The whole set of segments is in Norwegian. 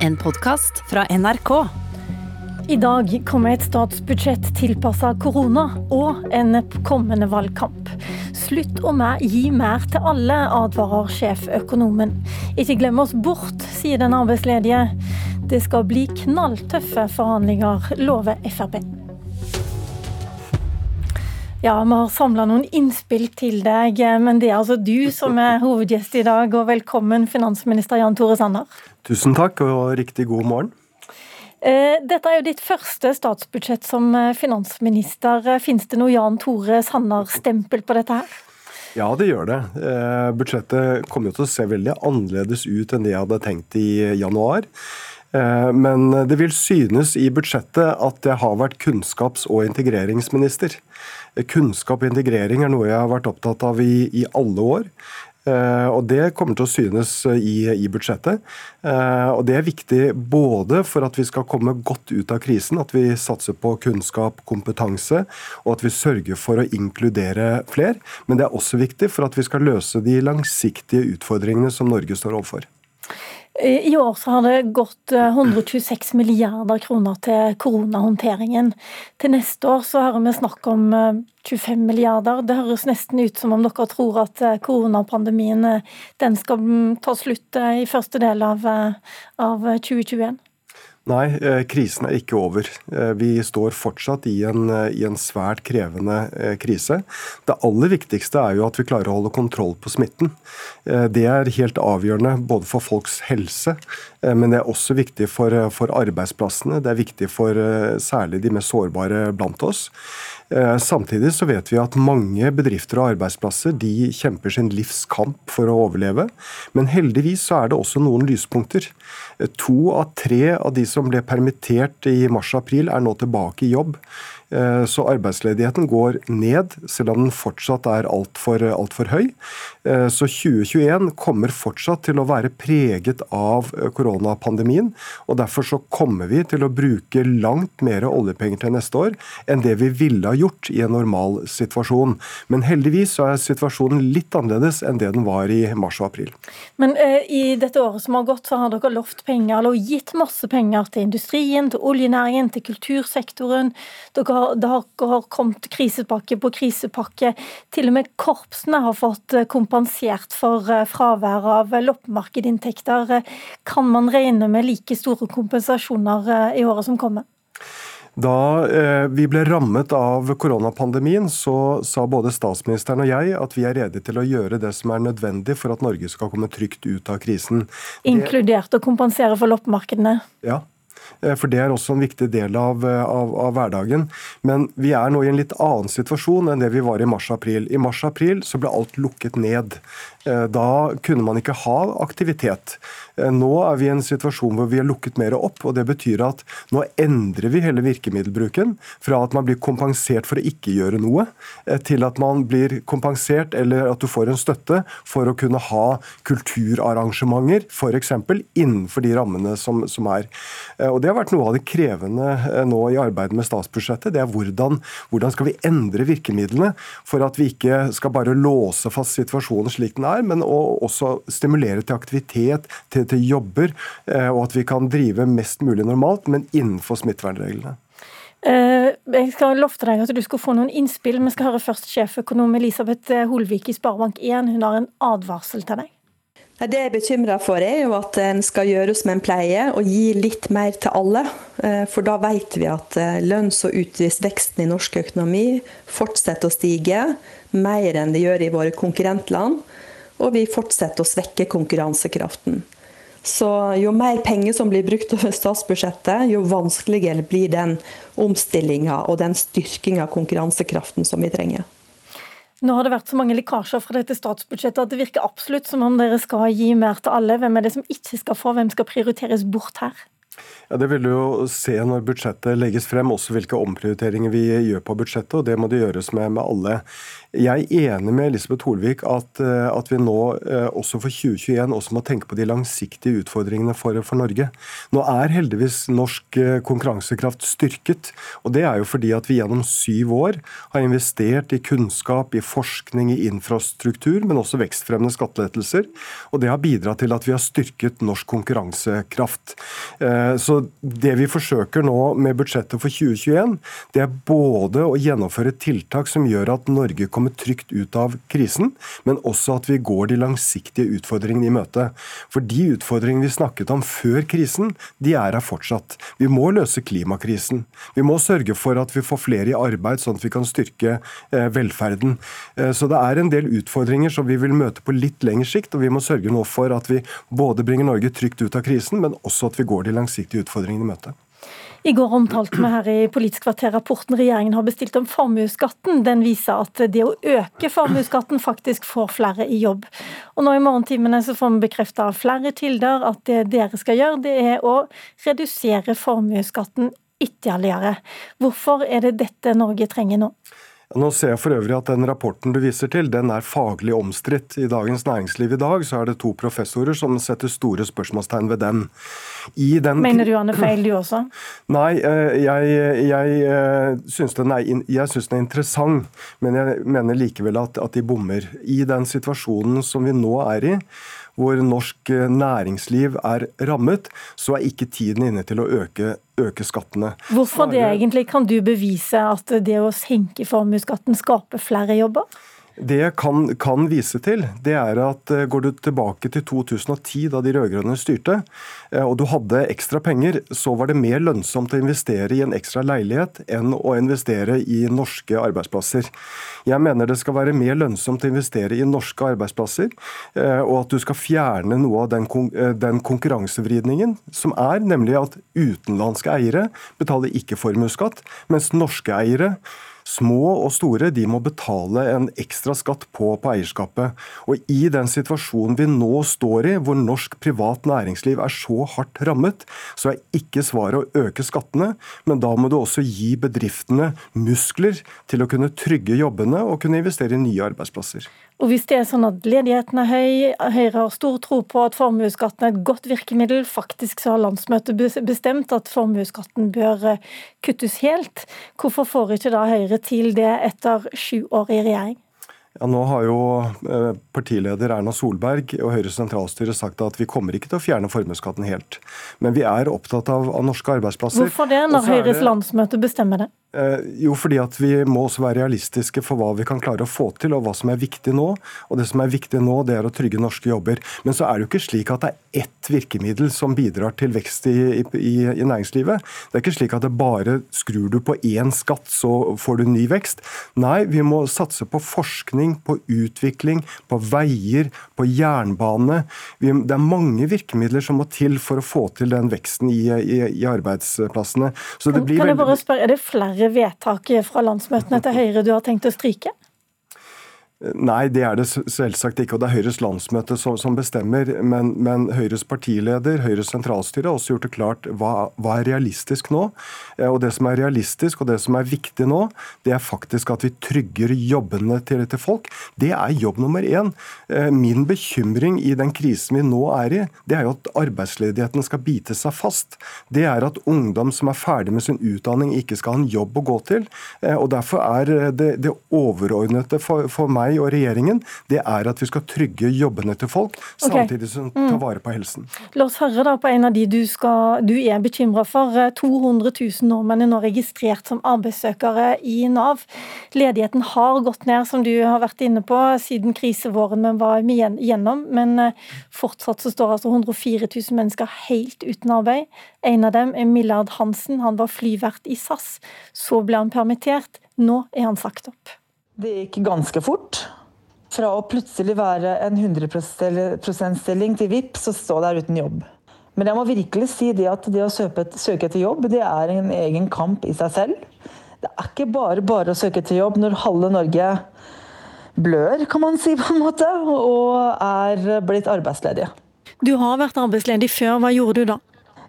en podkast fra NRK. I dag kommer et statsbudsjett tilpassa korona og en kommende valgkamp. Slutt å gi mer til alle, advarer sjeføkonomen. Ikke glem oss bort, sier den arbeidsledige. Det skal bli knalltøffe forhandlinger, lover Frp. Ja, vi har samla noen innspill til deg, men det er altså du som er hovedgjest i dag. Og velkommen, finansminister Jan Tore Sanner. Tusen takk, og riktig god morgen. Eh, dette er jo ditt første statsbudsjett som eh, finansminister. Fins det noe Jan Tore Sanner-stempel på dette her? Ja, det gjør det. Eh, budsjettet kommer jo til å se veldig annerledes ut enn det jeg hadde tenkt i januar. Men det vil synes i budsjettet at jeg har vært kunnskaps- og integreringsminister. Kunnskap og integrering er noe jeg har vært opptatt av i, i alle år. Uh, og Det kommer til å synes i, i budsjettet. Uh, og Det er viktig både for at vi skal komme godt ut av krisen, at vi satser på kunnskap, kompetanse, og at vi sørger for å inkludere fler. Men det er også viktig for at vi skal løse de langsiktige utfordringene som Norge står overfor. I år så har det gått 126 eh, milliarder kroner til koronahåndteringen. Til neste år så hører vi snakk om 25 eh, milliarder. Det høres nesten ut som om dere tror at eh, koronapandemien den skal mm, ta slutt i første del av, av 2021? Nei, eh, krisen er ikke over. Eh, vi står fortsatt i en, eh, i en, svært krevende krise. Det aller viktigste er jo at vi klarer å holde kontroll på smitten. Det er helt avgjørende både for folks helse, men det er også viktig for, for arbeidsplassene. Det er viktig for særlig de mest sårbare blant oss. Samtidig så vet vi at mange bedrifter og arbeidsplasser de kjemper sin livs kamp for å overleve. Men heldigvis så er det også noen lyspunkter. To av tre av de som ble permittert i mars-april, er nå tilbake i jobb. Eh, så arbeidsledigheten går ned, selv om den fortsatt er altfor alt for høy. Eh, så 2021 kommer fortsatt til å være preget av eh, koronapandemien. og Derfor så kommer vi til å bruke langt mer oljepenger til neste år enn det vi ville ha gjort i en normal situasjon. Men heldigvis så er situasjonen litt annerledes enn det den var i mars og april. Men uh, i dette året som har gått, så har dere lovt penger, eller gitt masse penger til industrien, til oljenæringen, til kultursektoren. Dere det har kommet krisepakke på krisepakke. Til og med korpsene har fått eh, kompensert for eh, fravær av loppemarkedinntekter. Kan man regne med like store kompensasjoner eh, i året som kommer? Da eh, vi ble rammet av koronapandemien, så sa både statsministeren og jeg at vi er rede til å gjøre det som er nødvendig for at Norge skal komme trygt ut av krisen. Inkludert å kompensere for loppemarkedene? Ja, Eh, for det er også en viktig del av, eh, av, av, hverdagen. Men vi er nå i en litt annen situasjon enn det vi var i mars-april. I mars-april så ble alt lukket ned. Eh, da kunne man ikke ha aktivitet. Nå er vi i en situasjon hvor vi har lukket mer opp. og Det betyr at nå endrer vi hele virkemiddelbruken. Fra at man blir kompensert for å ikke gjøre noe, til at man blir kompensert eller at du får en støtte for å kunne ha kulturarrangementer, f.eks. innenfor de rammene som, som er. Og Det har vært noe av det krevende eh, nå i arbeidet med statsbudsjettet. Det er hvordan, hvordan skal vi endre virkemidlene for at vi ikke skal bare låse fast situasjonen slik den er, men også stimulere til aktivitet, til, til jobber, eh, og at vi kan drive mest mulig normalt, men innenfor smittevernreglene. Eh, jeg skal lovte deg at du skal få noen innspill. Vi skal høre først sjeføkonom Elisabeth Holvik i Sparebank1. Hun har en advarsel til deg. Det jeg er bekymra for, er jo at en skal gjøre som en pleier, og gi litt mer til alle. Eh, for da vet vi at eh, lønns- og utgiftsveksten i norsk økonomi fortsetter å stige mer enn det gjør i våre konkurrentland. Og vi fortsetter å svekke konkurransekraften. Så jo mer penger som blir brukt over statsbudsjettet, jo vanskeligere blir den omstillinga og den styrkinga av konkurransekraften som vi trenger. Nå har det vært så mange lekkasjer fra dette statsbudsjettet at det virker absolutt som om dere skal gi mer til alle. Hvem er det som ikke skal få, hvem skal prioriteres bort her? Ja, Det vil du jo se når budsjettet legges frem, også hvilke omprioriteringer vi gjør på budsjettet. og Det må det gjøres med, med alle. Jeg er enig med Elisabeth Holvik at, eh, at vi nå eh, også for 2021 også må tenke på de langsiktige utfordringene for, for, Norge. Nå er heldigvis norsk eh, konkurransekraft styrket. og Det er jo fordi at vi gjennom syv år har investert i kunnskap, i forskning, i infrastruktur, men også vekstfremmende skattelettelser. Og det har bidratt til at vi har styrket norsk konkurransekraft. Så det vi forsøker nå med budsjettet for 2021, det er både å gjennomføre tiltak som gjør at Norge kommer trygt ut av krisen, men også at vi går de langsiktige utfordringene i møte. For de utfordringene vi snakket om før krisen, de er her fortsatt. Vi må løse klimakrisen. Vi må sørge for at vi får flere i arbeid, sånn at vi kan styrke eh, velferden. Eh, så det er en del utfordringer som vi vil møte på litt lengre sikt, og vi må sørge nå for at vi både bringer Norge trygt ut av krisen, men også at vi går de langsiktige utfordringene i møte. I går omtalte vi her i Politisk kvarter rapporten regjeringen har bestilt om formuesskatten. Den viser at det å øke formuesskatten faktisk får flere i jobb. Og nå i morgentimene så får vi bekrefta av flere kilder at det dere skal gjøre, det er å redusere formuesskatten ytterligere. Hvorfor er det dette Norge trenger nå? Nå ser jeg for øvrig at den rapporten du viser til, den er faglig omstridt. I Dagens Næringsliv i dag så er det to professorer som setter store spørsmålstegn ved den. den Mener du han er feil, du også? Nei, eh, jeg, jeg, eh, syns den, den, er interessant. Men jeg mener likevel at, at de bommer. I den situasjonen som vi nå er i, hvor norsk eh, næringsliv er rammet, så er ikke tiden inne til å øke, øke skattene. Hvorfor det egentlig? Kan du bevise at det å senke formuesskatten skaper flere jobber? Det jeg kan, kan, vise til, det er at eh, går du tilbake til 2010, da de rød-grønne styrte, eh, og du hadde ekstra penger, så var det mer lønnsomt å investere i en ekstra leilighet enn å investere i norske arbeidsplasser. Jeg mener det skal være mer lønnsomt å investere i norske arbeidsplasser, eh, og at du skal fjerne noe av den, den konkurransevridningen som er, nemlig at utenlandske eiere betaler ikke formuesskatt, mens norske eiere Små og store de må betale en ekstra skatt på, på, eierskapet. Og I den situasjonen vi nå står i, hvor norsk privat næringsliv er så hardt rammet, så er ikke svaret å øke skattene, men da må du også gi bedriftene muskler til å kunne trygge jobbene og kunne investere i nye arbeidsplasser. Og Hvis det er sånn at ledigheten er høy, Høyre har stor tro på at formuesskatten er et godt virkemiddel, faktisk så har landsmøtet bestemt at formuesskatten bør eh, kuttes helt, hvorfor får ikke da Høyre til det etter sju år i regjering? Ja, nå har jo eh, partileder Erna Solberg og Høyres sentralstyre sagt at vi kommer ikke til å fjerne formuesskatten helt. Men vi er opptatt av, av norske arbeidsplasser. Hvorfor det, når Høyres det... landsmøte bestemmer det? Eh, jo, fordi at vi må også være realistiske for hva vi kan klare å få til, og hva som er viktig nå. Og det som er viktig nå, det er å trygge norske jobber. Men så er det jo ikke slik at det er ett virkemiddel som bidrar til vekst i, i, i næringslivet. Det er ikke slik at det bare skrur du på én skatt, så får du ny vekst. Nei, vi må satse på forskning, på utvikling, på veier, på jernbane. Vi, det er mange virkemidler som må til for å få til den veksten i, i arbeidsplassene. Så det blir kan, kan jeg bare spørre, Er det flere flere vedtak fra landsmøtene til Høyre du har tenkt å stryke? Nei, det er det selvsagt ikke. og Det er Høyres landsmøte som, som bestemmer. Men, men, Høyres partileder, Høyres sentralstyre, har også gjort det klart hva, hva, er realistisk nå. Eh, og Det som er realistisk og det som er viktig nå, det er faktisk at vi trygger jobbene til, til folk. Det er jobb nummer én. Eh, min bekymring i den krisen vi nå er i, det er jo at arbeidsledigheten skal bite seg fast. Det er at ungdom som er ferdig med sin utdanning, ikke skal ha en jobb å gå til. Eh, og Derfor er det, det overordnede for, for meg meg og regjeringen, det er at vi skal trygge jobbene til folk, samtidig som vi tar mm. vare på helsen. La oss høre da på en av de du, skal, du er bekymra for. 200 000 nordmenn er nå registrert som arbeidssøkere i Nav. Ledigheten har gått ned, som du har vært inne på, siden krisevåren vi var gjennom. Men eh, fortsatt så står altså 104 000 mennesker helt uten arbeid. En av dem er Millard Hansen. Han var flyvert i SAS. Så ble han permittert. Nå er han sagt opp. Det gikk ganske fort. Fra å plutselig være en 100 %-stilling til VIP, så stå der uten jobb. Men jeg må virkelig si det at det å søke etter jobb, det er en egen kamp i seg selv. Det er ikke bare bare å søke etter jobb når halve Norge blør, kan man si, på en måte, og er blitt arbeidsledige. Du har vært arbeidsledig før. Hva gjorde du da?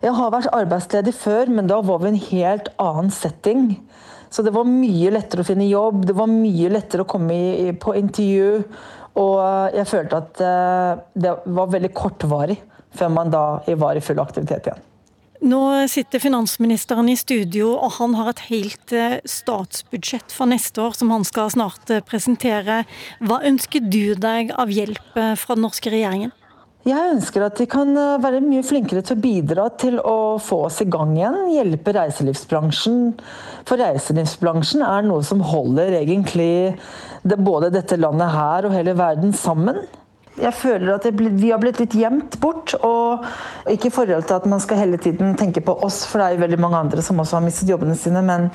Jeg har vært arbeidsledig før, men da var vi i en helt annen setting. Så det var mye lettere å finne jobb, det var mye lettere å komme i, på intervju. Og jeg følte at uh, det var veldig kortvarig før man da var i full aktivitet igjen. Nå sitter finansministeren i studio, og han har et helt eh, statsbudsjett for neste år som han skal snart eh, presentere. Hva ønsker du deg av hjelp fra den norske regjeringen? Jeg ønsker at de kan eh, være mye flinkere til å bidra til å få oss i gang igjen. Hjelpe reiselivsbransjen. For reiselivsbransjen er noe som holder egentlig både dette landet her og hele verden sammen. Jeg føler at vi har blitt litt gjemt bort. og Ikke i forhold til at man skal hele tiden tenke på oss, for det er jo veldig mange andre som også har mistet jobbene sine. Men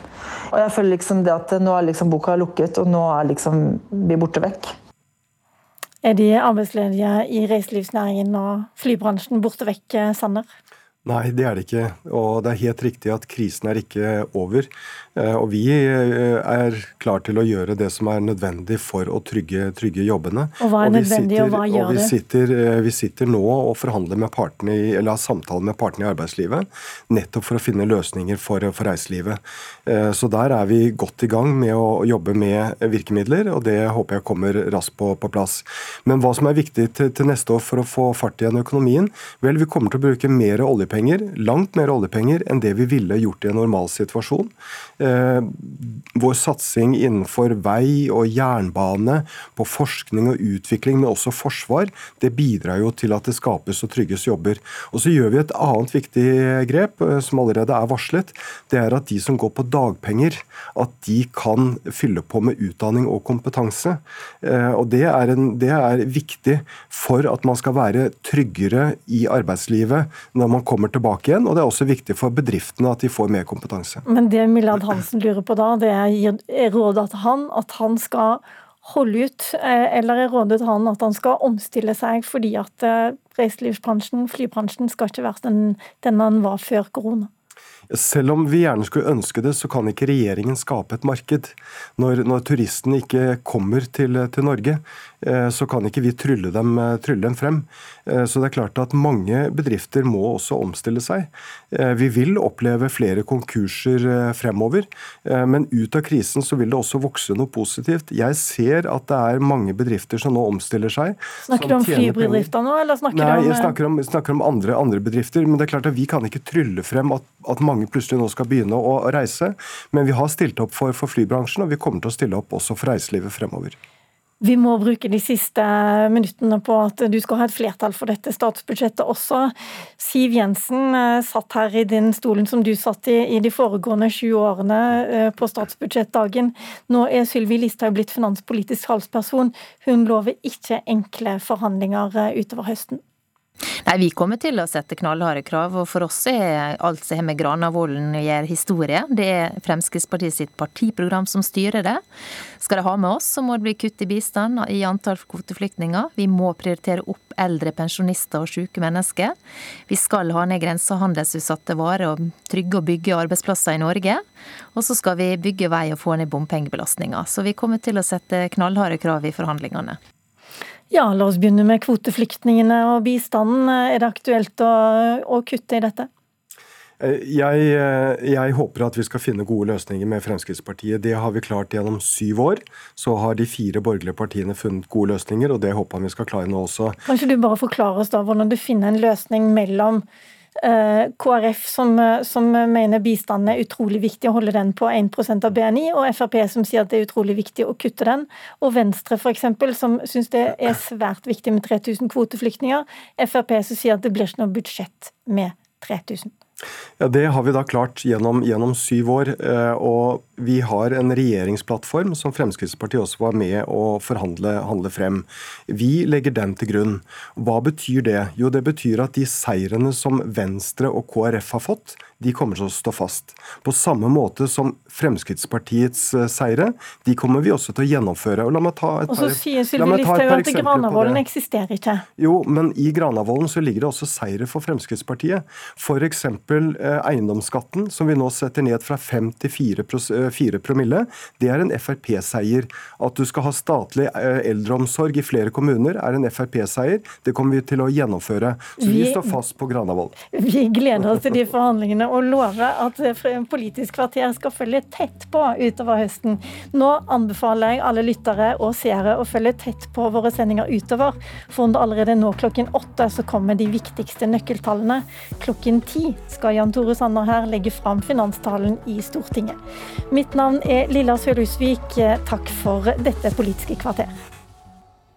og jeg føler liksom det at nå er liksom boka lukket, og nå er liksom vi borte vekk. Er de arbeidsledige i reiselivsnæringen og flybransjen borte vekk, Sanner? Nei, det er det ikke. Og det er helt riktig at krisen er ikke over. Eh, og vi eh, er klar til å gjøre det som er nødvendig for å trygge, trygge jobbene. Og hva er og nødvendig, sitter, og hva gjør og vi sitter, eh, vi sitter nå og forhandler med partene i, eller har samtaler med partene i arbeidslivet, nettopp for å finne løsninger for, for reiselivet. Så der er vi godt i gang med å jobbe med virkemidler, og det håper jeg kommer raskt på, på plass. Men hva som er viktig til, til neste år for å få fart igjen økonomien? Vel, vi kommer til å bruke mer oljepenger oljepenger, langt mer oljepenger enn det vi ville gjort i en normalsituasjon. Eh, vår satsing innenfor vei og jernbane, på forskning og utvikling, men også forsvar, det bidrar jo til at det skapes og trygges jobber. Og så gjør vi et annet viktig grep, eh, som allerede er varslet. Det er at de som går på dagpenger, at de kan fylle på med utdanning og kompetanse. Eh, og det er, en, det er viktig for at man skal være tryggere i arbeidslivet når man kommer kommer tilbake igjen. Og det er også viktig for bedriftene at de får mer kompetanse. Men det Millard Hansen lurer på da, det er rådet til han at han skal holde ut, eh, eller er rådet til han at han skal omstille seg fordi at eh, reiselivsbransjen, flybransjen, skal ikke være den, den han var før korona? Selv om vi gjerne skulle ønske det, så kan ikke regjeringen skape et marked. Når, når turistene ikke kommer til, til Norge, Eh, så kan ikke vi trylle dem, eh, trylle dem, frem. Eh, så det er klart at mange bedrifter må også omstille seg. Vi vil oppleve flere konkurser fremover, men ut av krisen så vil det også vokse noe positivt. Jeg ser at det er mange bedrifter som nå omstiller seg. Snakker du om flybedrifter nå, eller snakker Nei, du om jeg snakker om, snakker om andre, andre, bedrifter. Men det er klart at vi kan ikke trylle frem at, at mange plutselig nå skal begynne å, reise. Men vi har stilt opp for, for flybransjen, og vi kommer til å stille opp også for reiselivet fremover. Vi må bruke de siste minuttene på at du skal ha et flertall for dette statsbudsjettet også. Siv Jensen eh, satt her i den stolen som du satt i i de foregående sju årene eh, på statsbudsjettdagen. Nå er Sylvi Listhaug blitt finanspolitisk talsperson. Hun lover ikke enkle forhandlinger eh, utover høsten. Nei, Vi kommer til å sette knallharde krav, og for oss er alt som har med Granavolden å gjøre historie. Det er Fremskrittspartiet sitt partiprogram som styrer det. Skal de ha med oss, så må det bli kutt i bistand i antall kvoteflyktninger. Vi må prioritere opp eldre pensjonister og syke mennesker. Vi skal ha ned grensehandelsutsatte varer og trygge og bygge arbeidsplasser i Norge. Og så skal vi bygge vei og få ned bompengebelastninga. Så vi kommer til å sette knallharde krav i forhandlingene. Ja, la oss begynne med kvoteflyktningene og bistanden. Er det aktuelt å, å kutte i dette? Eh, jeg, eh, jeg, håper at vi skal finne gode løsninger med Fremskrittspartiet. Det har vi klart gjennom syv år. Så har de fire borgerlige partiene funnet gode løsninger, og det håper jeg vi skal klare nå også. Kanskje du bare forklarer oss da hvordan du finner en løsning mellom KrF som, eh, som, mener bistanden er utrolig viktig å holde den på 1% av BNI, og Frp som sier at det er utrolig viktig å kutte den, og Venstre f.eks. som syns det er svært viktig med 3000 kvoteflyktninger. Frp som sier at det blir ikke noe budsjett med 3000. Ja, Det har vi da klart gjennom, gjennom, syv år. Eh, og vi har en regjeringsplattform som Fremskrittspartiet også var med å forhandle frem. Vi legger den til grunn. Hva betyr det? Jo, det betyr at de seirene som Venstre og KrF har fått, de kommer til å stå fast. På samme måte som Fremskrittspartiets eh, seire, de kommer vi også til å gjennomføre. Og la meg ta et par, og så sier Sylvi Listhaug at Granavolden eksisterer ikke. Jo, men i Granavolden så ligger det også seire for Fremskrittspartiet. F.eks. Eh, eiendomsskatten, som vi nå setter ned fra 5 til 4, 4 eh, promille. Det er en Frp-seier. At du skal ha statlig eh, eldreomsorg i flere kommuner, er en Frp-seier. Det kommer vi til å gjennomføre. Så vi, vi står fast på Granavolden. Vi gleder oss til de forhandlingene og love at Politisk kvarter skal følge tett på utover høsten. Nå anbefaler jeg alle lyttere og seere å følge tett på våre sendinger utover. For allerede nå klokken åtte så kommer de viktigste nøkkeltallene. Klokken ti skal Jan Tore Sanner her legge fram finanstalen i Stortinget. Mitt navn er Lilla Sølhusvik. Takk for dette Politiske kvarter.